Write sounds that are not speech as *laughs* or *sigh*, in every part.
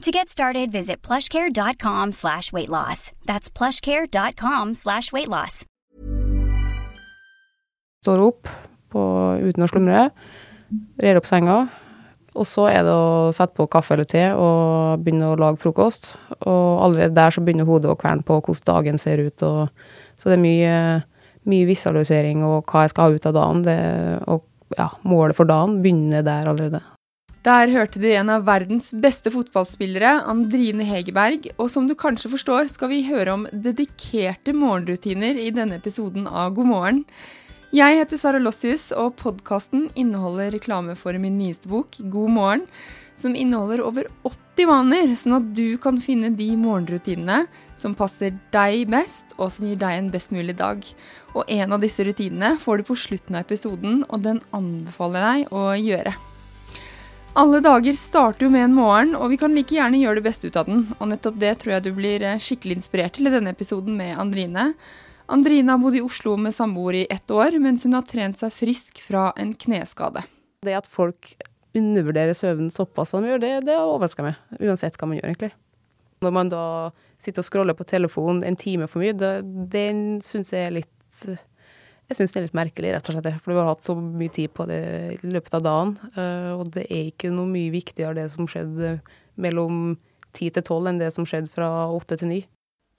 To get started, visit plushcare.com slash weight loss. That's plushcare.com slash weight loss. Står opp på, uten å slumre, rer opp senga, og så er det å sette på kaffe eller te og begynne å lage frokost. Og allerede der så begynner hodet å kverne på hvordan dagen ser ut, og, så det er mye, mye visualisering og hva jeg skal ha ut av dagen. Det, og ja, målet for dagen begynner der allerede. Der hørte du en av verdens beste fotballspillere, Andrine Hegerberg. Og som du kanskje forstår, skal vi høre om dedikerte morgenrutiner i denne episoden av God morgen. Jeg heter Sara Lossius, og podkasten inneholder reklame for min nyeste bok, God morgen, som inneholder over 80 vaner, sånn at du kan finne de morgenrutinene som passer deg best, og som gir deg en best mulig dag. Og en av disse rutinene får du på slutten av episoden, og den anbefaler jeg deg å gjøre. Alle dager starter jo med en morgen, og vi kan like gjerne gjøre det beste ut av den. Og nettopp det tror jeg du blir eh, skikkelig inspirert til i denne episoden med Andrine. Andrine har bodd i Oslo med samboer i ett år, mens hun har trent seg frisk fra en kneskade. Det at folk undervurderer søvnen såpass som de gjør, det, det overrasker meg. Uansett hva man gjør, egentlig. Når man da sitter og scroller på telefonen en time for mye, det, det syns jeg er litt jeg syns det er litt merkelig, rett og slett. For vi har hatt så mye tid på det i løpet av dagen. Eh, og det er ikke noe mye viktigere det som skjedde mellom ti til tolv enn det som skjedde fra åtte til ni.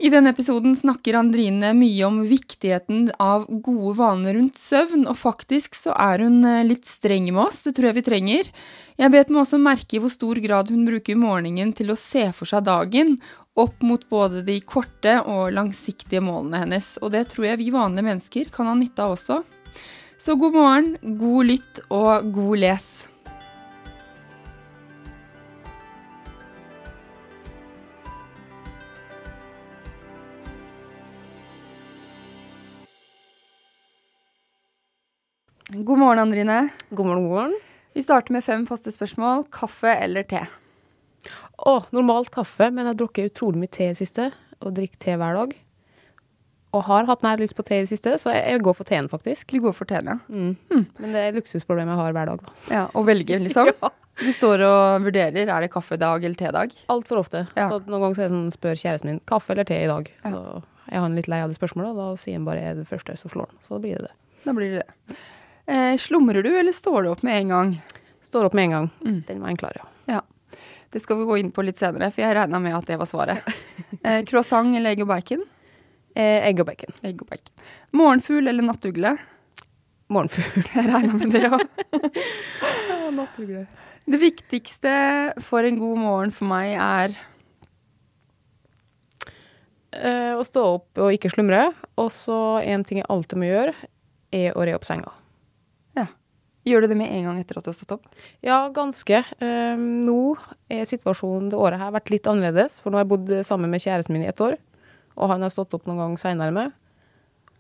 I denne episoden snakker Andrine mye om viktigheten av gode vaner rundt søvn, og faktisk så er hun eh, litt streng med oss, det tror jeg vi trenger. Jeg bet meg også merke i hvor stor grad hun bruker morgenen til å se for seg dagen, opp mot både de korte og langsiktige målene hennes, og det tror jeg vi vanlige mennesker kan ha nytte av også. Så god morgen, god lytt og god les. God morgen, Andrine. God morgen, god morgen. Vi starter med fem faste spørsmål. Kaffe eller te? Å, normalt kaffe, men jeg har drukket utrolig mye te i det siste. Og drikker te hver dag. Og har hatt mer lyst på te i det siste, så jeg, går for teen, faktisk. Du går for teen, ja. Mm. Mm. Men det er luksusproblem jeg har hver dag, da. Ja, Å velge, liksom? *laughs* ja. Du står og vurderer er det kaffedag eller tedag? Altfor ofte. Ja. Så noen ganger så er sånn, spør kjæresten min kaffe eller te i dag. Ja. Så jeg har en litt lei av det spørsmålet, og da sier han bare er det første, så slår han. Så da blir det det. Da blir det det. Eh, slumrer du, eller står du opp med en gang? Står opp med en gang. Mm. Den var enklere, ja. Ja. Det skal vi gå inn på litt senere, for jeg regna med at det var svaret. Eh, croissant eller egg og bacon? Eh, egg og bacon. Egg og bacon. Morgenfugl eller nattugle? Morgenfugl. Jeg regna med det òg. *laughs* Nattugle. Det viktigste for en god morgen for meg er Eh, å stå opp og ikke slumre. Og så en ting jeg alltid må gjøre, er å re opp senga. Gjør du det med en gang etter at du har stått opp? Ja, ganske. Um, nå er situasjonen det året her vært litt annerledes, for nå har jeg bodd sammen med kjæresten min i ett år, og han har stått opp noen gang seinere med.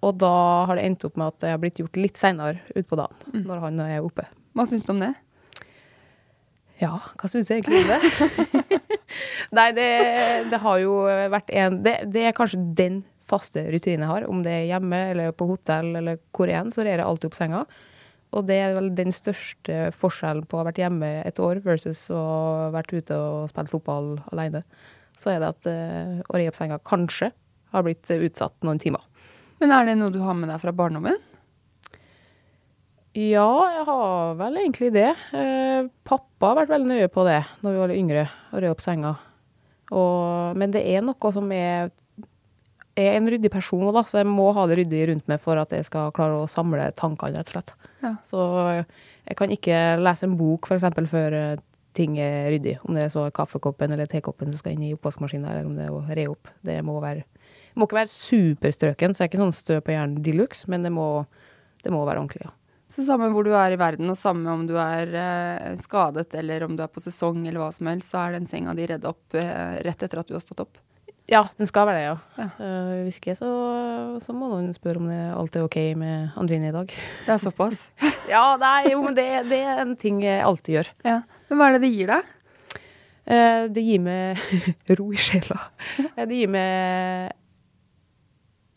Og da har det endt opp med at jeg har blitt gjort litt seinere utpå dagen, Mm. når han er oppe. Hva syns du om det? Ja, hva syns jeg egentlig om det? *laughs* Nei, det, det har jo vært en det, det er kanskje den faste rutinen jeg har. Om det er hjemme eller på hotell eller hvor jeg er, så rer jeg alltid opp senga. Og det er vel den største forskjellen på å ha vært hjemme et år versus å ha vært ute og spilt fotball alene. Så er det at uh, å re opp senga kanskje har blitt utsatt noen timer. Men er det noe du har med deg fra barndommen? Ja, jeg har vel egentlig det. Eh, pappa har vært veldig nøye på det når vi var litt yngre, å re opp senga. Og, men det er noe som er, er en ryddig person, da, så jeg må ha det ryddig rundt meg for at jeg skal klare å samle tankene, rett og slett. Ja. Så jeg kan ikke lese en bok f.eks. før eh, ting er ryddig. Om det er så kaffekoppen eller tekoppen som skal inn i oppvaskmaskinen, eller om det er å re opp. Det må være må ikke være superstrøken, så jeg er ikke sånn stø på hjernen de luxe, men det må, det må være ordentlig, ja. Så samme hvor du er i verden, og samme om du er eh, skadet eller om du er på sesong eller hva som helst, så er den senga di redd opp eh, rett etter at du har stått opp. Ja, den skal være det, ja. Ja. Uh, hvis ikke, så, så må noen spørre om det alt er OK med Andrine i dag. Det er såpass. *laughs* Ja, nei, jo, men det, det er en ting jeg alltid gjør. ja. Men hva er det det gir deg? Uh, det gir meg *laughs* ro i sjela. Eh, Det gir meg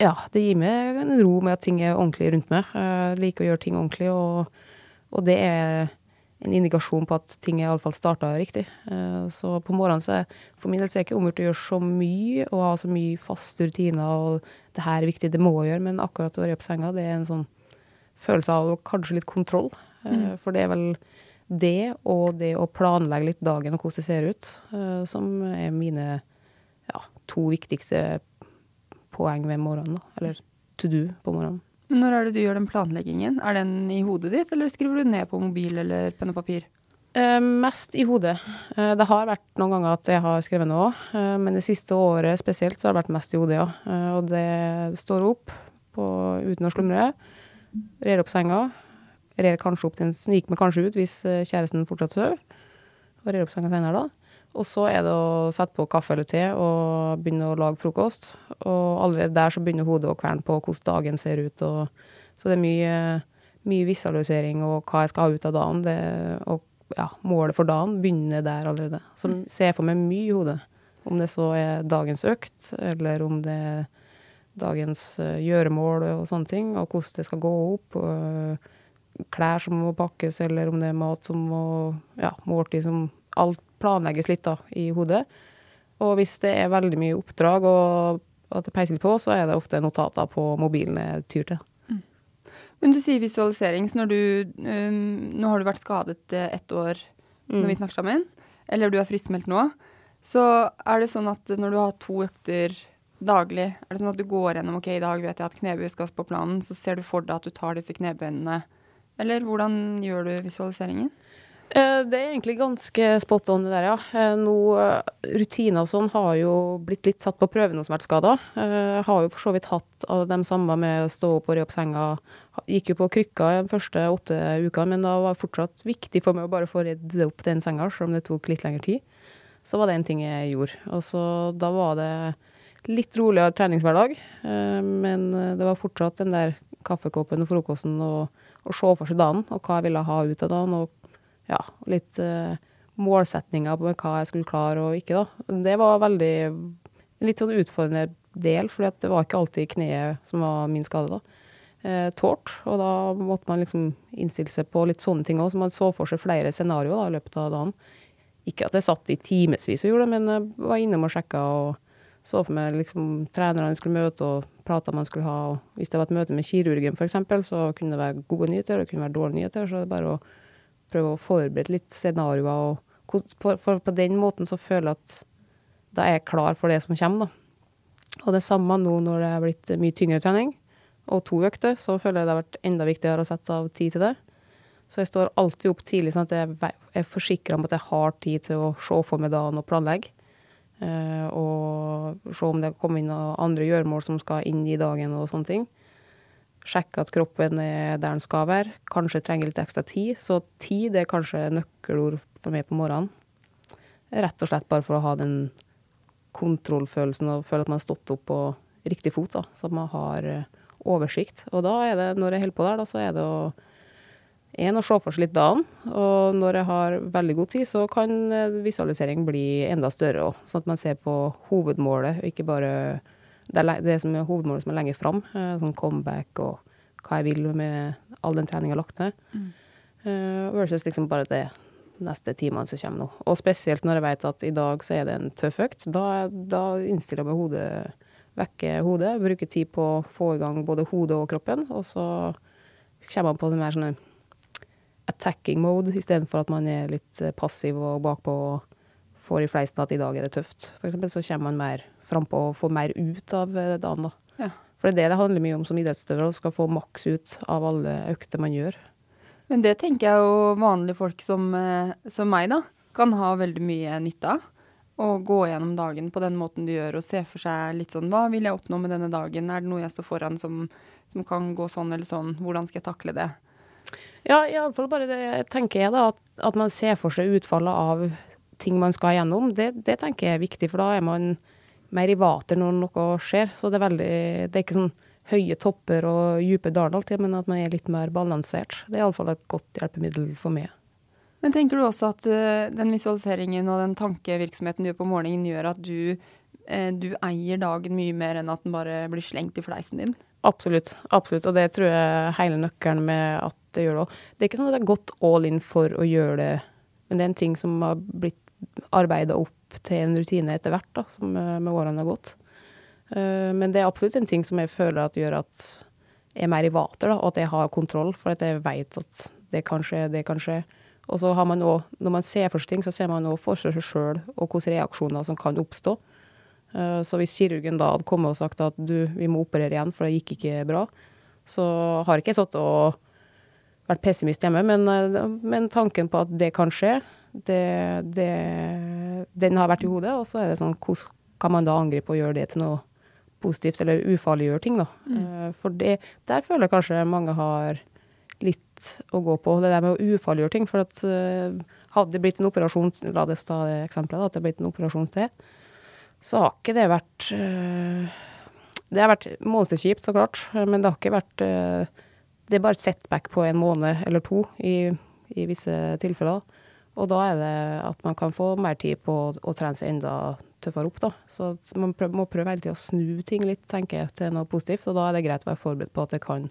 Ja, det gir meg en ro med at ting er ordentlig rundt meg. Jeg liker å gjøre ting ordentlig, og, og det er en indikasjon på at ting er iallfall starta riktig. Eh, Så på morgenen så er for min del så er det ikke omgjort å gjøre så mye og ha så mye faste rutiner og det her er viktig, det må jeg gjøre, men akkurat å være på senga, det er en sånn følelse av kanskje litt kontroll. Mm. For det er vel det og det å planlegge litt dagen og hvordan det ser ut, eh, som er mine ja, to viktigste poeng ved morgenen. Eller to do på morgenen. Når er det du gjør den planleggingen? Er den i hodet ditt, eller skriver du ned på mobil eller penn og papir? Eh, mest i hodet. Eh, det har vært noen ganger at jeg har skrevet noe, eh, men det siste året spesielt så har det vært mest i hodet, ja. Eh, og det står opp på, uten å slumre, rer opp senga, rer kanskje opp, den sniker meg kanskje ut hvis eh, kjæresten fortsatt sover, og rer opp senga senere da. Og så er det å sette på kaffe eller te og begynne å lage frokost. Og allerede der så begynner hodet å kverne på hvordan dagen ser ut. Og, så det er mye, mye visualisering og hva jeg skal ha ut av dagen. Det, og ja, målet for dagen begynner der allerede. Så ser jeg for meg mye i hodet. Om det så er dagens økt, eller om det er dagens eh, gjøremål og sånne ting, og hvordan det skal gå opp. Og, klær som må pakkes, eller om det er mat som må Ja, måltid som Alt planlegges litt da, i hodet. Og hvis det er veldig mye oppdrag og at det peiser på, så er det ofte notater på mobilen jeg tyr til. Men du sier visualisering, så når du um, Nå har du vært skadet eh, ett år når vi snakker sammen, eller du er friskmeldt nå. Så er det sånn at når du har to økter daglig, er det sånn at du går gjennom ok, i dag vet jeg at knebøy skal på planen, så ser du for deg at du tar disse knebøyene. Eller hvordan gjør du visualiseringen? Eh, Det er egentlig ganske spot on det der, ja. Eh, Nå, eh, rutiner og sånn har jo blitt litt satt på prøve nå som har vært skada. Har jo for så vidt hatt alle dem samme med å stå opp og re opp senga. Gikk jo på krykka de første åtte ukene, men da var det fortsatt viktig for meg å bare få redd opp den senga, selv om det tok litt lengre tid. Så var det en ting jeg gjorde. Og så da var det litt roligere treningshverdag, men det var fortsatt den der kaffekoppen og frokosten og, og se for seg dagen, og hva jeg ville ha ut av dagen, og ja, litt uh, målsetninger på hva jeg skulle klare og ikke, da. Det var veldig litt sånn utfordrende del, for det var ikke alltid kneet som var min skade, da. Eh, tårt, og da måtte man liksom innstille seg på litt sånne ting òg, så man så for seg flere scenarioer i løpet av dagen. Ikke at jeg satt i timevis og gjorde det, men jeg var innom og sjekka og så for meg liksom trenerne jeg skulle møte og prater man skulle ha. Og hvis det var et møte med kirurgen f.eks., så kunne det være gode nyheter, det kunne være dårlige nyheter. Så det er bare å prøve å forberede litt scenarioer. Og, for, på den måten så føler jeg at da er jeg klar for det som kommer, da. Og det samme nå når det er blitt mye tyngre trening, og to økter, så føler jeg det har vært enda viktigere å sette av tid til det. Så jeg står alltid opp tidlig, sånn at jeg er forsikra om at jeg har tid til å se for meg dagen og planlegge. Eh, og se om det kommer inn andre gjøremål som skal inn i dagen og sånne ting. Sjekke at kroppen er der den skal være. Kanskje trenger litt ekstra tid. Så tid er kanskje nøkkelord for meg på morgenen. Rett og slett bare for å ha den kontrollfølelsen og føle at man har stått opp på riktig fot, da, så man har eh, oversikt. Og da er det, når jeg holder på der, da, så er det å en, å se for seg litt dagen, og når jeg har veldig god tid, så kan eh, visualisering bli enda større òg, sånn at man ser på hovedmålet, og ikke bare det, er det som er hovedmålet som er lenger fram, eh, sånn comeback og hva jeg vil med all den treninga lagt ned, eh, versus liksom bare det neste timene som kommer nå. Og spesielt når jeg vet at i dag så er det en tøff økt, da, da innstiller jeg meg hodet, vekker hodet, bruker tid på å få i gang både hodet og kroppen, og så kommer man på en mer sånn attacking mode, istedenfor at man er litt passiv og bakpå og får i fleisen at i dag er det tøft. Eksempel så kommer man mer frampå å få mer ut av eh, dagen. da. Ja. For det er det det handler mye om som idrettsutøver, å skal få maks ut av alle økter man gjør. Men det tenker jeg jo vanlige folk som, eh, som meg, da, kan ha veldig mye nytte av. Å gå gjennom dagen på den måten du gjør, og se for seg litt sånn Hva vil jeg oppnå med denne dagen? Er det noe jeg står foran som, som kan gå sånn eller sånn? Hvordan skal jeg takle det? Ja, iallfall bare det tenker jeg, da. At, at man ser for seg utfallet av ting man skal gjennom. Det, det tenker jeg er viktig, for da er man mer i vater når noe skjer. Så det er veldig Det er ikke sånn høye topper og dype daler alltid, men at man er litt mer balansert. Det er iallfall et godt hjelpemiddel for meg. Men tenker du også at uh, den visualiseringen og den tankevirksomheten du gjør på morgenen, gjør at du, uh, du eier dagen mye mer enn at den bare blir slengt i fleisen din? Absolutt. absolutt, Og det tror jeg hele nøkkelen med at det gjør det òg. Det er ikke sånn at det er gått all in for å gjøre det, men det er en ting som har blitt arbeida opp til en rutine etter hvert, da, som uh, med årene har gått. men det er absolutt en ting som jeg føler at gjør at jeg er mer i vater, da, og at jeg har kontroll, for at jeg vet at det kan skje, det kan skje. Og så har man også, når man ser for seg ting, så ser man også for seg sjøl og hvilke reaksjoner som kan oppstå. Eh, så hvis kirurgen da hadde kommet og sagt at du, vi må operere igjen, for det gikk ikke bra, så har ikke jeg sittet og vært pessimist hjemme, men, eh, men, tanken på at det kan skje, det, det, den har vært i hodet. Og så er det sånn, hvordan kan man da angripe og gjøre det til noe positivt, eller ufarliggjøre ting, da. Mm. Eh, for det, der føler jeg kanskje mange har litt å gå på. Det der med å ufarliggjøre ting. For at uh, hadde det blitt en operasjon, la det ta det eksempelet, at det blitt en operasjon til, så har ikke det vært uh, Det har vært månedskjipt, så klart, men det har ikke vært Det er bare et setback på en måned eller to i, i visse tilfeller. Og da er det at man kan få mer tid på å, å trene seg enda tøffere opp, da. Så man prøv, må prøve hele tida å snu ting litt, tenker jeg, til noe positivt. Og da er det greit å være forberedt på at det kan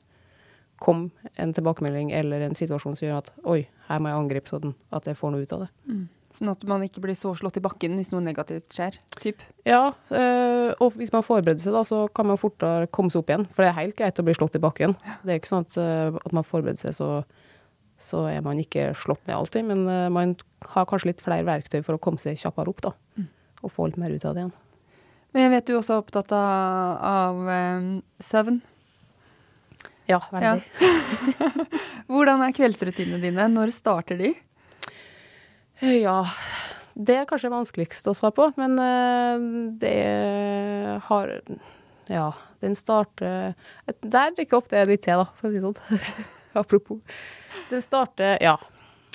komme en tilbakemelding eller en situasjon som gjør at oi, her må jeg angripe sånn at jeg får noe ut av det. Mm. Sånn at man ikke blir så slått i bakken hvis noe negativt skjer? Typ. Ja, øh, og hvis man forbereder seg, da, så kan man fortere komme seg opp igjen. For det er helt greit å bli slått i bakken. Det er ikke sånn at, øh, at man forbereder seg, så, så, er man ikke slått ned alltid. Men øh, man har kanskje litt flere verktøy for å komme seg kjappere opp, da. Mm. Og få litt mer ut av det igjen. Men jeg vet du også er opptatt av, av søvn. Ja, veldig. Ja. *laughs* Hvordan er kveldsrutinene dine? Når starter de? Ja, det er kanskje vanskeligst å svare på, men uh, det har Ja, den starter Der drikker ofte jeg litt te, da, for å si det sånn. *laughs* Apropos. Den starter Ja,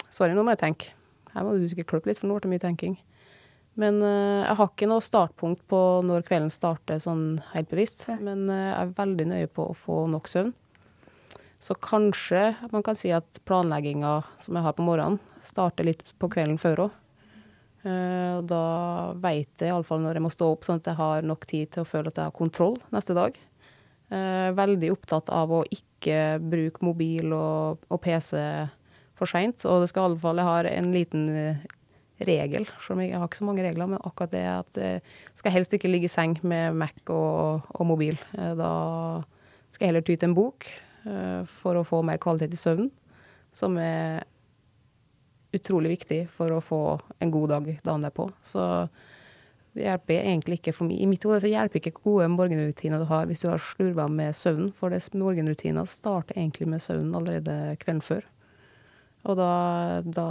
sorry, nå må jeg tenke. Her må du sikkert klippe litt, for nå ble det mye tenking. Men uh, jeg har ikke noe startpunkt på når kvelden starter sånn helt bevisst. Men uh, jeg er veldig nøye på å få nok søvn. Så kanskje man kan si at planlegginga som jeg har på morgenen, starter litt på kvelden før òg. Uh, da veit jeg iallfall når jeg må stå opp, sånn at jeg har nok tid til å føle at jeg har kontroll neste dag. Veldig opptatt av å ikke bruke mobil og, og PC for seint. Og det skal i alle fall Jeg har en liten uh, regel, selv om jeg har ikke så mange regler, men akkurat det at jeg skal helst ikke ligge i seng med Mac og, og mobil. da skal jeg heller ty til en bok. Eh, for å få mer kvalitet i søvnen, som er utrolig viktig for å få en god dag dagen derpå. Så det hjelper egentlig ikke for meg. I mitt hode så hjelper ikke gode morgenrutiner du har hvis du har slurva med søvn, for det morgenrutiner starter egentlig med søvn allerede kvelden før. Og da, da,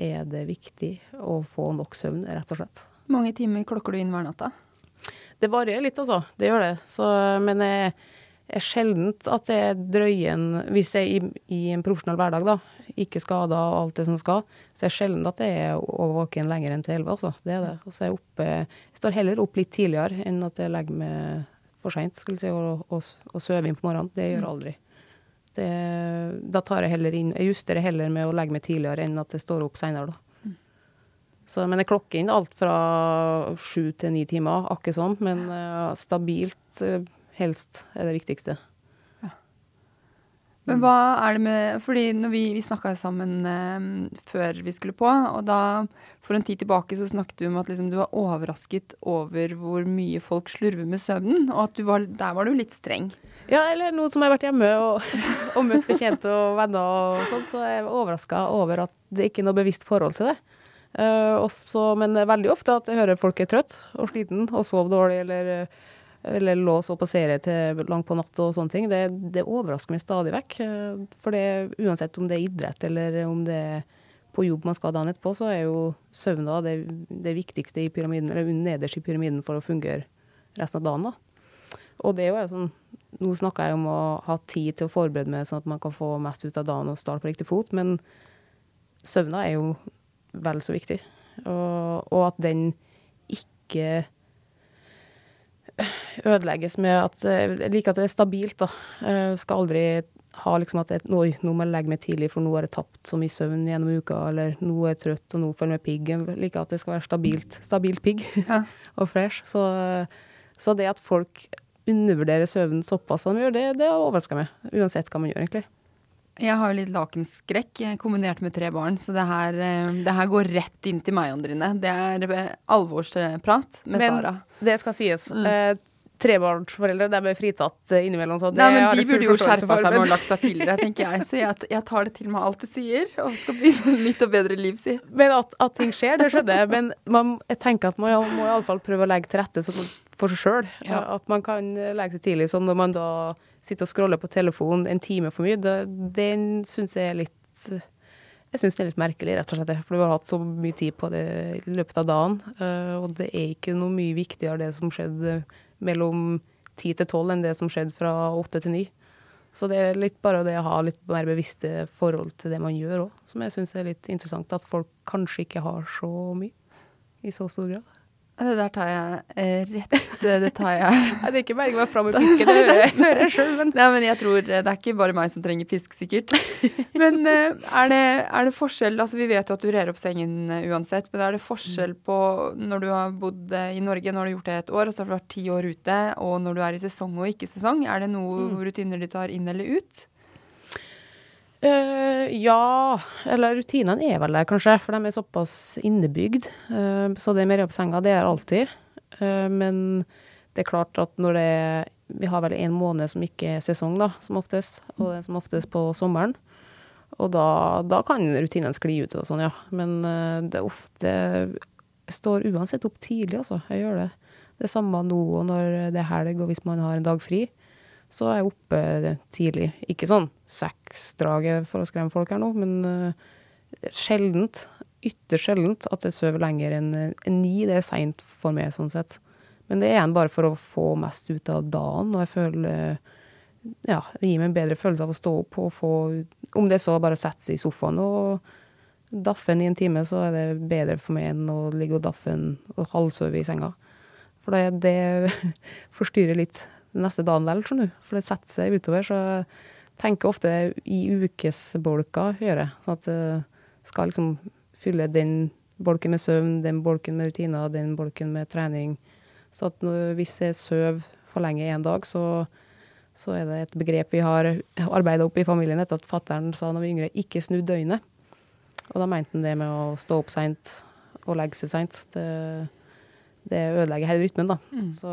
er det viktig å få nok søvn, rett og slett. Hvor mange timer klokker du inn hver natt, da? Det varierer litt, altså. Det gjør det. Så, men jeg, er sjeldent at det er drøyen Hvis jeg i, i en profesjonell hverdag, da, ikke skader og alt det som skal, så er det sjelden at det er å våken lenger enn til elleve, altså. Det er det. Og så er jeg oppe Jeg står heller opp litt tidligere enn at jeg legger meg for seint, skulle si, og, og, og sover inn på morgenen. Det gjør jeg aldri. Det, da tar jeg heller inn Jeg justerer heller med å legge meg tidligere enn at jeg står opp seinere, da. Så, men jeg klokker inn alt fra sju til ni timer, akkurat sånn. Men uh, stabilt uh, helst, er det viktigste. Ja. Men hva er det med Fordi når vi, vi snakka sammen eh, før vi skulle på, og da for en tid tilbake så snakket du om at liksom, du var overrasket over hvor mye folk slurver med søvnen, og at var, der var du litt streng. Ja, eller nå som jeg har vært hjemme og, *laughs* og møtt bekjente og venner og sånn, så er jeg overraska over at det ikke er noe bevisst forhold til det. Uh, også, men veldig ofte at jeg hører folk er trøtt og sliten og sover dårlig eller, eller lå og så på serie til langt på natt og sånne ting. Det, det overrasker meg stadig vekk. For det, uansett om det er idrett eller om det er på jobb man skal dagen etterpå, så er jo søvna det, det, viktigste i pyramiden, eller nederst i pyramiden for å fungere resten av dagen. da. Og det er jo sånn Nå snakker jeg om å ha tid til å forberede meg sånn at man kan få mest ut av dagen og starte på riktig fot, men søvna er jo vel så viktig. Og, og at den ikke ødelegges med at Jeg liker at det er stabilt, da. Jeg skal aldri ha liksom at Oi, nå må jeg legge meg tidlig, for nå har jeg tapt så mye søvn gjennom uka. Eller nå er jeg trøtt, og nå føler jeg meg pigg. Jeg liker at det skal være stabilt, stabilt pigg ja. *laughs* og fresh. Så, så, det at folk undervurderer søvnen såpass som de gjør, det, det overrasker meg. Uansett hva man gjør, egentlig. Jeg har jo litt lakenskrekk eh, kombinert med tre barn, så det her, eh, det her går rett inn til meg, Andrine. Det er eh, alvorsprat med Men, Sara. Det skal sies. Mm. Eh, trebarnsforeldre de er fritatt innimellom. Så det Nei, men de burde jo skjerpa seg med å lagt seg tidligere, tenker jeg. Så jeg, jeg, tar det til meg alt du sier, og skal begynne nytt og bedre liv, si. *laughs* Men at, at ting skjer, det skjønner jeg. Men man, jeg tenker at man må iallfall prøve å legge til rette for seg sjøl. Ja. At man kan legge seg tidlig. sånn når man da sitte og scrolle på telefonen en time for mye, det, den syns jeg er litt jeg syns det er litt merkelig, rett og slett. For du har hatt så mye tid på det i løpet av dagen. Uh, og det er ikke noe mye viktigere det som skjedde mellom ti til tolv, enn det som skjedde fra åtte til ni. Så det er litt bare det å ha litt mer bevisste forhold til det man gjør òg, som jeg syns er litt interessant. At folk kanskje ikke har så mye i så stor grad. Det der tar jeg eh, rett Det tar jeg *laughs* Det er ikke bare meg fram med pisken, det hører jeg sjøl, *laughs* men Nei, men jeg tror det er ikke bare meg som trenger pisk, sikkert. *laughs* Men eh, er, det, er, det, forskjell Altså, vi vet jo at du rer opp sengen eh, uansett, men er det forskjell på når du har bodd i Norge, nå har du gjort det et år, og så har du vært ti år ute, og når du er i sesong og ikke sesong? Er det noe mm. rutiner de tar inn eller ut? Uh, ja, eller rutinene er vel der, kanskje, for de er såpass innebygd. Uh, så det med å på senga, det er alltid. Uh, men det er klart at når det er Vi har vel en måned som ikke er sesong, da, som oftest. Og det er som oftest på sommeren. Og da, da kan rutinene skli ut og sånn, ja. Men det er ofte Jeg står uansett opp tidlig, altså. Jeg gjør det. Det er samme nå og når det er helg, og hvis man har en dag fri så er jeg oppe tidlig. Ikke sånn seksdraget for å skremme folk her nå, men uh, sjeldent, ytterst sjeldent, at jeg sover lenger enn en ni. Det er seint for meg, sånn sett. Men det er igjen bare for å få mest ut av dagen, og jeg føler Ja, det gir meg en bedre følelse av å stå opp og få Om det så bare å sette seg i sofaen og daffe i en time, så er det bedre for meg enn å ligge og daffe og halvsove i senga. For det, det *laughs* forstyrrer litt neste dagen vel, tror du. For det setter seg utover. Så jeg tenker ofte i ukesbolker, gjør jeg. Sånn at jeg skal liksom fylle den bolken med søvn, den bolken med rutiner, den bolken med trening. Så at hvis jeg sover for lenge en dag, så, så er det et begrep vi har arbeida opp i familien etter at fattern sa når vi yngre, ikke snu døgnet. Og da mente han det med å stå opp seint og legge seg seint. Det, det ødelegger hele rytmen, da. Mm. Så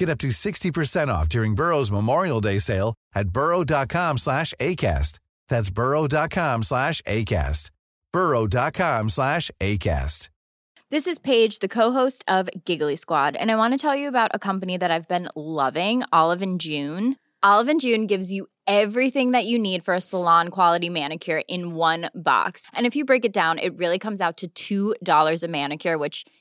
Get up to 60% off during Burrow's Memorial Day sale at burrow.com slash ACAST. That's burrow.com slash ACAST. burrow.com slash ACAST. This is Paige, the co-host of Giggly Squad, and I want to tell you about a company that I've been loving, Olive and June. Olive and June gives you everything that you need for a salon quality manicure in one box. And if you break it down, it really comes out to $2 a manicure, which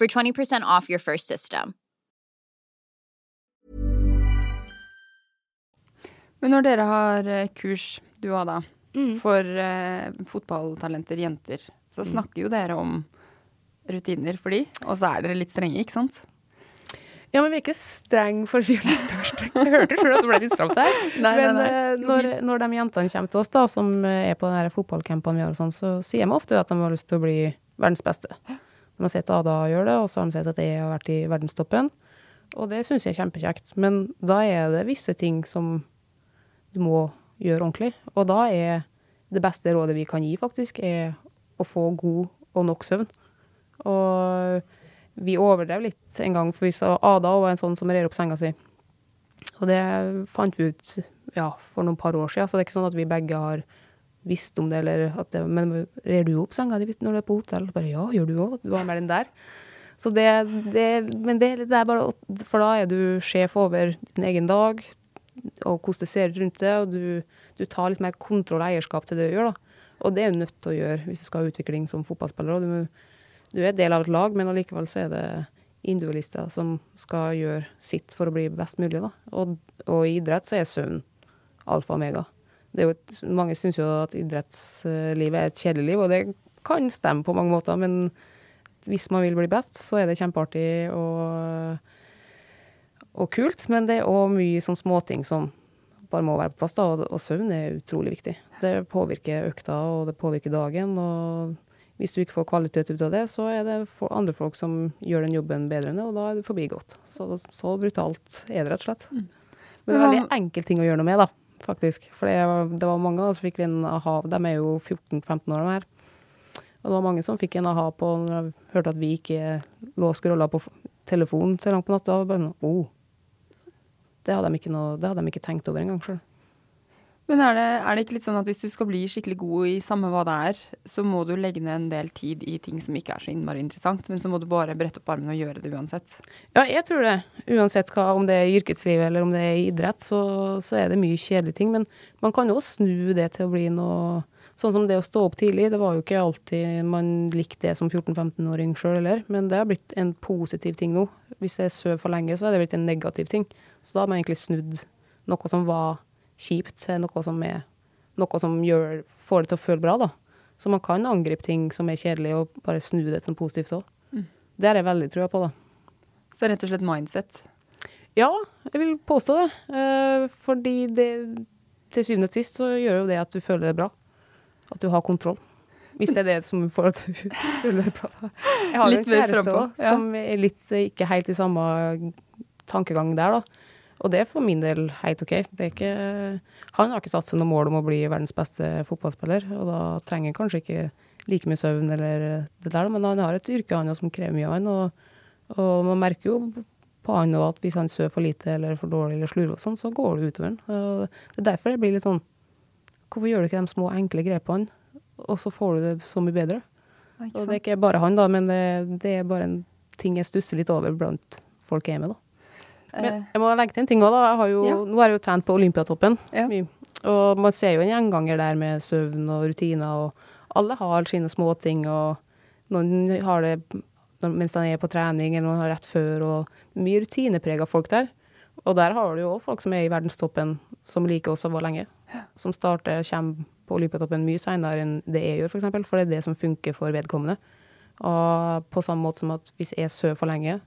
for 20% off your first system. Men når dere har eh, kurs, du og Ada, Mm. for uh, fotballtalenter, jenter, så snakker jo dere om rutiner for de, og så er dere litt strenge, ikke sant? Ja, men vi er ikke streng for vi er litt streng. Jeg hørte sjøl at det ble litt stramt her. *laughs* Nei, nei, men nei. eh, når, når de jentene kommer til oss, da, som er på de fotballcampene vi har, og sånn, så sier de ofte at de har lyst til å bli verdens beste. De har sett Ada gjøre det, og så har de sett at jeg har vært i verdenstoppen. Og det syns jeg er kjempekjekt. Men da er det visse ting som du må gjøre ordentlig. Og da er det beste rådet vi kan gi, faktisk, er å få god og nok søvn. Og vi overdrev litt en gang, for vi sa Ada var en sånn som rer opp senga si. Og det fant vi ut ja, for noen par år siden, så det er ikke sånn at vi begge har visst om det, eller at det, men rer du opp senga di når du er på hotell? Bare ja, gjør du òg? Du var med den der. Så det, det Men det, det er bare For da er du sjef over din egen dag, og hvordan det ser ut rundt det, og du, du tar litt mer kontroll og eierskap til det du gjør, da. Og det er du nødt til å gjøre hvis du skal ha utvikling som fotballspiller. Du, du er del av et lag, men allikevel så er det individualister som skal gjøre sitt for å bli best mulig. Da. Og, og i idrett så er søvn alfa og omega. Det er jo mange syns jo at idrettslivet er et kjedelig liv, og det kan stemme på mange måter, men hvis man vil bli best, så er det kjempeartig og, og kult. Men det er òg mye sånn småting som bare må være på plass, da, og, og søvn er utrolig viktig. Det påvirker økta, og det påvirker dagen. og hvis du ikke får kvalitet ut av det, så er det andre folk som gjør den jobben bedre enn det, og da er det forbigått. Så, så brutalt er det rett og slett. Men det er en veldig enkel ting å gjøre noe med, da, faktisk. For det var, mange som fikk en aha. De er jo 14-15 år, de her. Og det var mange som fikk en aha på når de hørte at vi ikke lå og scrolla på telefonen så langt på natta. og Bare sånn, oh. Det hadde de ikke, det hadde de ikke tenkt over engang sjøl. Men er det, er det ikke litt sånn at hvis du skal bli skikkelig god i samme hva det er, så må du legge ned en del tid i ting som ikke er så innmari interessant, men så må du bare brette opp armene og gjøre det uansett? Ja, jeg tror det. Uansett hva, om det er i yrkeslivet eller om det er i idrett, så, så er det mye kjedelige ting. Men man kan jo snu det til å bli noe Sånn som det å stå opp tidlig. Det var jo ikke alltid man likte det som 14-15-åring sjøl heller, men det har blitt en positiv ting nå. Hvis jeg sover for lenge, så er det blitt en negativ ting. Så da har man egentlig snudd noe som var kjipt, til noe som er noe som gjør, får det til å føle bra, da. Så man kan angripe ting som er kjedelig, og bare snu det til noe positivt òg. Det har jeg veldig trua på, da. Så rett og slett mindset. Ja, jeg vil påstå det. Eh, fordi det til syvende og sist så gjør jo det at du føler det bra. At du har kontroll. Hvis det er det som får at du *laughs* føler det bra. Jeg har Litt en kjæreste òg, ja. som er litt ikke helt i samme tankegang der, da. Og det er for min del helt OK. Det er ikke, han har ikke satt seg noe mål om å bli verdens beste fotballspiller, og da trenger han kanskje ikke like mye søvn eller det der, men han har et yrke han som krever mye av han, og, og man merker jo på han at hvis han sover for lite eller for dårlig eller slurver og sånn, så går det utover han. Det er derfor det blir litt sånn Hvorfor gjør du ikke de små, enkle grepene, og så får du det så mye bedre? Og det er ikke bare han, da, men det, det er bare en ting jeg stusser litt over blant folk er med, da. Men Eh, jeg må legge til en ting òg, da. Jeg har jo, Ja. Nå har jeg jo trent på Olympiatoppen. Ja. mye. Og man ser jo en gjenganger der med søvn og rutiner, og alle har sine småting, og noen har det mens de er på trening, eller noen har rett før, og mye rutineprega folk der. Og der har du jo òg folk som er i verdenstoppen, som liker å være lenge. Som starter, kommer på Olympiatoppen mye seinere enn det jeg gjør, f.eks., for, eksempel, for det er det som funker for vedkommende. Og på samme måte som at hvis jeg sover for lenge,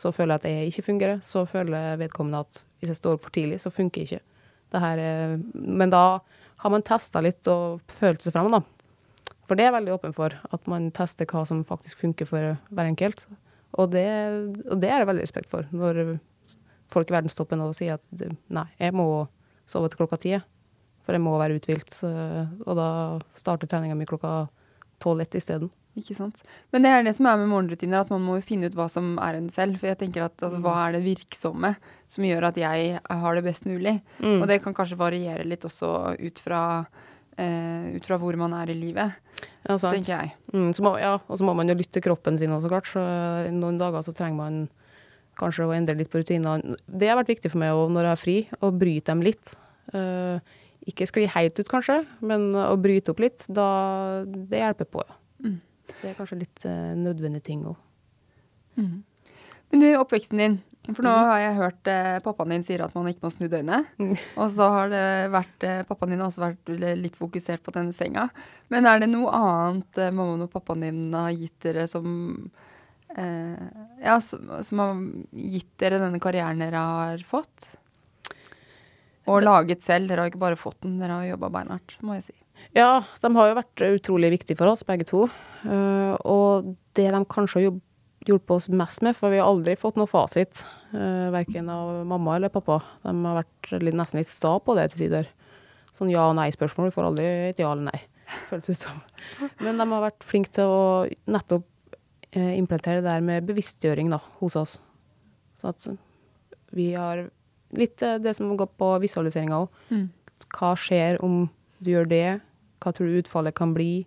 så føler jeg at jeg ikke fungerer. Så føler vedkommende at hvis jeg står opp for tidlig, så funker ikke det her. eh, Men da har man testa litt og følt seg fram, da. For det er jeg veldig åpen for, at man tester hva som faktisk funker for hver enkelt. Og det, og det er jeg veldig respekt for, når folk i verdenstoppen også sier at nei, jeg må sove til klokka ti, jeg. for jeg må være uthvilt. Og da starter treninga mi klokka tolv-ett isteden. Ikke sant. Men det er det som er med morgenrutiner, at man må finne ut hva som er en selv. For jeg tenker at altså, hva er det virksomme som gjør at jeg har det best mulig? Mm. Og det kan kanskje variere litt også ut fra, eh, ut fra hvor man er i livet, Ja, tenker jeg. Mm, så må, ja, og så må man jo lytte til kroppen sin også, klart. Så eh, noen dager så trenger man kanskje å endre litt på rutinene. Det har vært viktig for meg også, når jeg er fri, å bryte dem litt. Uh, ikke skli helt ut, kanskje, men å bryte opp litt, da, det hjelper på. Ja. Mm. Det er kanskje litt uh, nødvendige ting òg. Men du, oppveksten din. For nå har jeg hørt eh, pappaen din sier at man ikke må snu døgnet. Mm. Og så har det vært eh, Pappaen din har også vært litt fokusert på denne senga. Men er det noe annet eh, mammaen og pappaen din har gitt dere som eh, Ja, som, som har gitt dere denne karrieren dere har fått? Og laget selv. Dere har ikke bare fått den, dere har jobba beinhardt, må jeg si. Ja, de har jo vært utrolig viktige for oss, begge to. Eh, og det de kanskje har hjulpet oss mest med, for vi har aldri fått noe fasit, uh, verken av mamma eller pappa. De har vært nesten litt sta på det til tider. Sånn ja- og nei-spørsmål. Vi får aldri et ja eller nei, *laughs* føles det som. Men de har vært flinke til å nettopp eh, implementere det der med bevisstgjøring da, hos oss. Så at vi har litt eh, det som går på visualiseringa òg. Mm. Hva skjer om du gjør det? Hva tror du utfallet kan bli?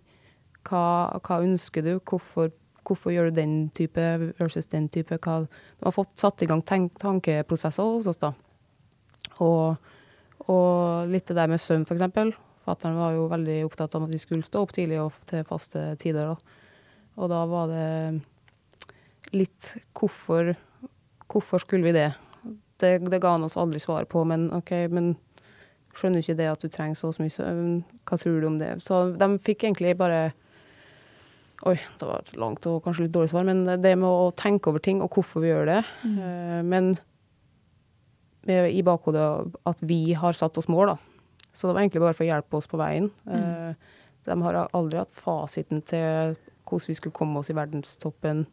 Hva, hva ønsker du? Hvorfor, hvorfor gjør du den type versus den type? Hva, de har fått satt i gang tenk, tankeprosesser hos oss, da. Og, og litt det der med søvn, eksempel. Fatter'n var jo veldig opptatt av at vi skulle stå opp tidlig og til faste tider. Da. Og da var det litt hvorfor, hvorfor skulle vi det? det? Det ga han oss aldri svar på, men OK, men skjønner ikke det at du trenger så mye søvn? Hva tror du om det? Så de fikk egentlig bare Oi, det var langt og kanskje litt dårlig svar, men det med å tenke over ting og hvorfor vi gjør det. Mm. Men i bakhodet at vi har satt oss mål, da. Så det var egentlig bare for å hjelpe oss på veien. Mm. De har aldri hatt fasiten til hvordan vi skulle komme oss i verdenstoppen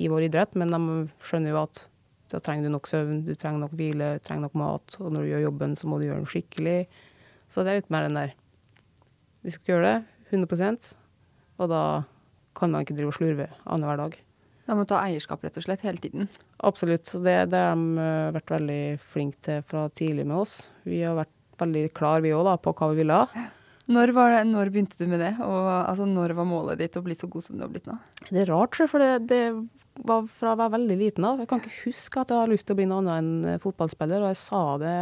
i vår idrett, men de skjønner jo at da trenger du nok søvn, du trenger nok hvile, du trenger nok mat, og når du gjør jobben, så må du gjøre den skikkelig. Så det er litt mer den der Vi skal gjøre det 100% og da kan man ikke drive og slurve annenhver dag. Da må ta eierskap rett og slett hele tiden. Absolutt. Det, det har de eh, vært veldig flinke til fra tidlig med oss. Vi har vært veldig klar vi òg, på hva vi ville ha. Når, var det, når begynte du med det? Og altså, når var målet ditt å bli så god som du har blitt nå? Det er rart, for det, det var fra å være veldig liten av. Jeg kan ikke huske at jeg har lyst til å bli noe annet enn eh, fotballspiller, og jeg sa det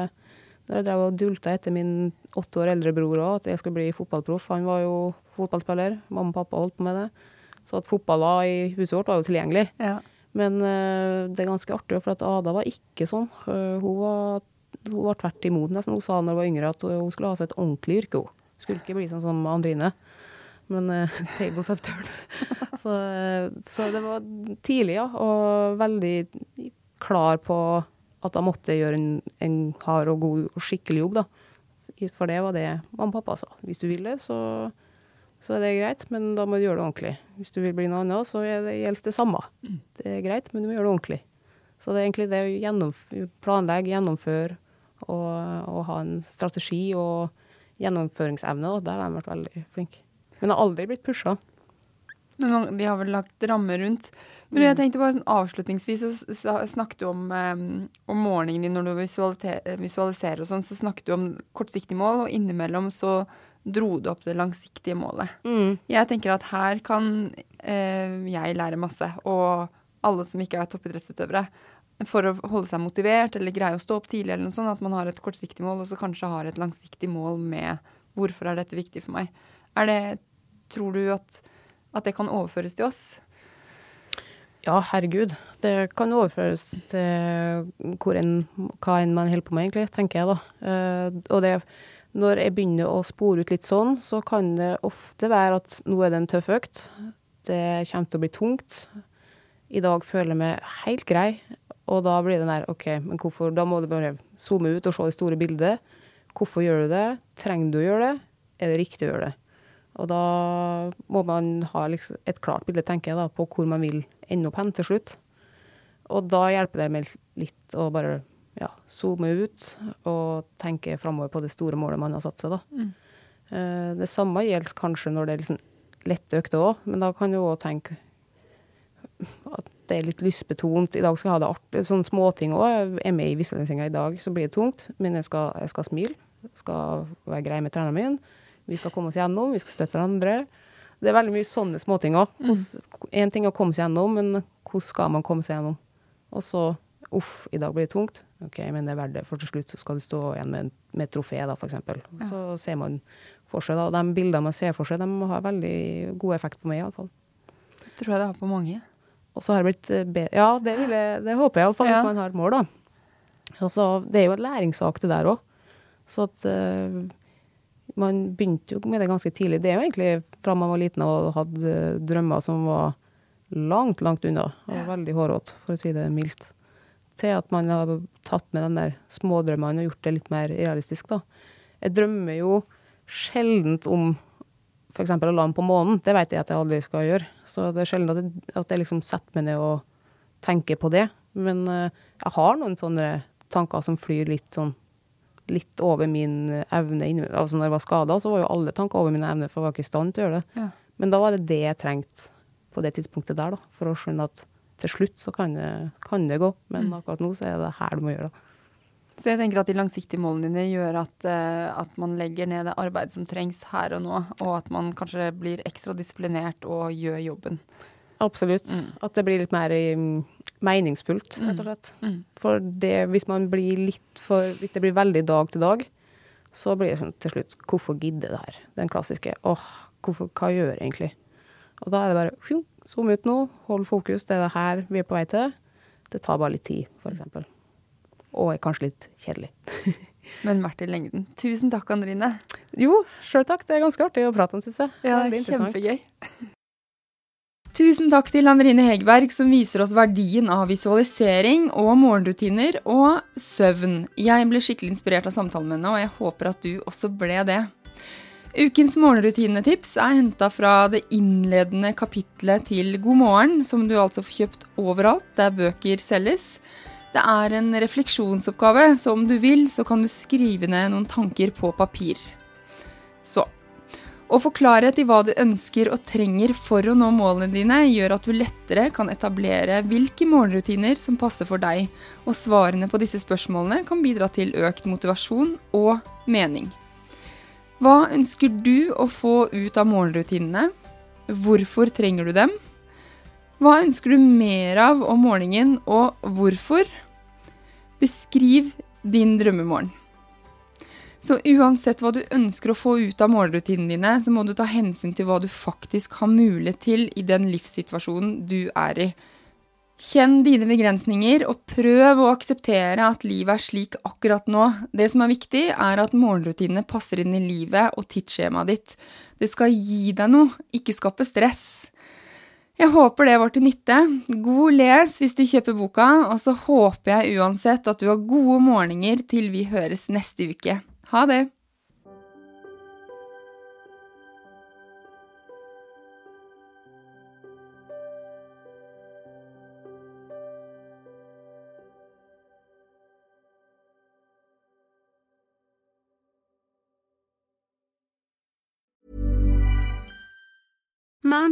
når jeg drev og dulta etter min åtte år eldre bror òg, at jeg skulle bli fotballproff. Han var jo fotballspiller, mamma og pappa holdt på med det. Så at fotballa i huset vårt var jo tilgjengelig. Ja. Men uh, det er ganske artig, for at Ada var ikke sånn. Uh, hun, var, hun var tvert imot nesten. Hun sa da hun var yngre at hun skulle ha seg et ordentlig yrke. Hun skulle ikke bli sånn som Andrine. Men uh, tables have så, eh, så det var tidlig, ja. Og veldig klar på at jeg måtte gjøre en, en hard og god og skikkelig jobb, da. For det var det mamma og pappa sa. Hvis du vil det, så, så er det greit, men da må du gjøre det ordentlig. Hvis du vil bli noe annet, så er det, gjelder det samme. Det er greit, men du må gjøre det ordentlig. Så det er egentlig det å gjennomf planlegge, gjennomføre og, og ha en strategi og gjennomføringsevne. Da. der har de vært veldig flinke. Men det har aldri blitt pusha. Vi har vel lagt rammer rundt. Men jeg tenkte bare sånn avslutningsvis, så snakket du om, om morgenen din når du visualiserer og sånn, så snakket du om kortsiktige mål, og innimellom så dro du opp det langsiktige målet. Jeg tenker at her kan eh, jeg lære masse, og alle som ikke er toppidrettsutøvere, for å holde seg motivert eller greie å stå opp tidlig eller noe sånt, at man har et kortsiktig mål, og så kanskje har et langsiktig mål med hvorfor er dette viktig for meg. Er det, tror du at, at det kan overføres til oss? Ja, herregud. Det kan overføres til enn, hva enn man holder på med, egentlig, tenker jeg da. Uh, og det, når jeg begynner å spore ut litt sånn, så kan det ofte være at nå er det en tøff økt. Det kommer til å bli tungt. I dag føler jeg meg helt grei. Og da blir det der OK, men hvorfor Da må du bare zoome ut og se det store bildet. Hvorfor gjør du det? Trenger du å gjøre det? Er det riktig å gjøre det? Og da må man ha liksom et klart bilde, tenker jeg, da, på hvor man vil ende opp hen til slutt. Og da hjelper det med litt å bare ja, zoome ut og tenke framover på det store målet man har satt seg, da. Mm. Eh, det samme gjelder kanskje når det er liksom lette økter òg, men da kan du òg tenke at det er litt lystbetont. I dag skal jeg ha det artig. Sånne småting òg. Er med i visualiseringa i dag, så blir det tungt. Men jeg skal, jeg skal smile. Skal være grei med treneren min. Vi skal komme oss gjennom. Vi skal støtte hverandre. Det er veldig mye sånne småting òg. Én ting er å komme seg gjennom, men hvordan skal man komme seg gjennom? Og så uff, i dag blir det tungt. OK, men det er verdt det, for til slutt så skal du stå igjen med, med et trofé, da, eksempel. Så ser man for seg, da. De bildene man ser for seg, de har veldig god effekt på meg, iallfall. Det tror jeg det har på mange. Og så har det blitt eh, bedre Ja, det, jeg, det håper jeg iallfall, Ja. hvis man har mål, da. Altså, det er jo en læringssak, det der òg. Så at eh, Man begynte jo med det ganske tidlig. Det er jo egentlig fra man var liten og hadde eh, drømmer som var langt, langt unna. Og veldig hårete, for å si det mildt. Til at man har tatt med de der smådrømmene og gjort det litt mer realistisk, da. Jeg drømmer jo sjeldent om f.eks. å lande på månen. Det vet jeg at jeg aldri skal gjøre. Så det er sjelden at jeg, at jeg liksom setter meg ned og tenker på det. Men eh, jeg har noen sånne tanker som flyr litt sånn litt over min evne. Altså når jeg var skada, så var jo alle tanker over mine evne, for jeg var ikke i stand til å gjøre det. Ja. Men da var det det jeg trengte på det tidspunktet der, da. For å skjønne at til slutt så kan det, kan det gå. Men akkurat nå så er det her du må gjøre det. Så jeg tenker at de langsiktige målene dine gjør at, uh, at man legger ned det arbeidet som trengs her og nå, og at man kanskje blir ekstra disiplinert og gjør jobben. Absolutt. At det blir litt mer mm, meningsfullt, rett og slett. Mm. For det, hvis man blir litt for Hvis det blir veldig dag til dag, så blir det sånn til slutt Hvorfor gidde det her? Den klassiske. Åh, hvorfor, hva gjør jeg egentlig? Og da er det bare fjong, zoom ut nå, hold fokus, det er det her vi er på vei til. Det tar bare litt tid, eksempel. Og er kanskje litt kjedelig. *laughs* Men verdt i lengden. Tusen takk, Andrine. Jo, sjøl takk. Det er ganske artig å prate om, syns jeg. Ja, det er kjempegøy. Tusen takk til Andrine Hegberg, som viser oss verdien av visualisering og morgenrutiner og søvn. Jeg ble skikkelig inspirert av samtalen med henne, og jeg håper at du også ble det. Ukens morgenrutinetips er henta fra det innledende kapitlet til God morgen, som du altså får kjøpt overalt der bøker selges. Det er en refleksjonsoppgave, så om du vil, så kan du skrive ned noen tanker på papir. Så å få klarhet i hva du ønsker og trenger for å nå målene dine, gjør at du lettere kan etablere hvilke morgenrutiner som passer for deg, og svarene på disse spørsmålene kan bidra til økt motivasjon og mening. Hva ønsker du å få ut av morgenrutinene? Hvorfor trenger du dem? Hva ønsker du mer av om morgenen, og hvorfor? Beskriv din drømmemorgen. Så uansett hva du ønsker å få ut av målrutinene dine, så må du ta hensyn til hva du faktisk har mulighet til i den livssituasjonen du er i. Kjenn dine begrensninger, og prøv å akseptere at livet er slik akkurat nå. Det som er viktig, er at morgenrutinene passer inn i livet og tidsskjemaet ditt. Det skal gi deg noe, ikke skape stress. Jeg håper det var til nytte. God les hvis du kjøper boka, og så håper jeg uansett at du har gode morgener til vi høres neste uke. Ha det!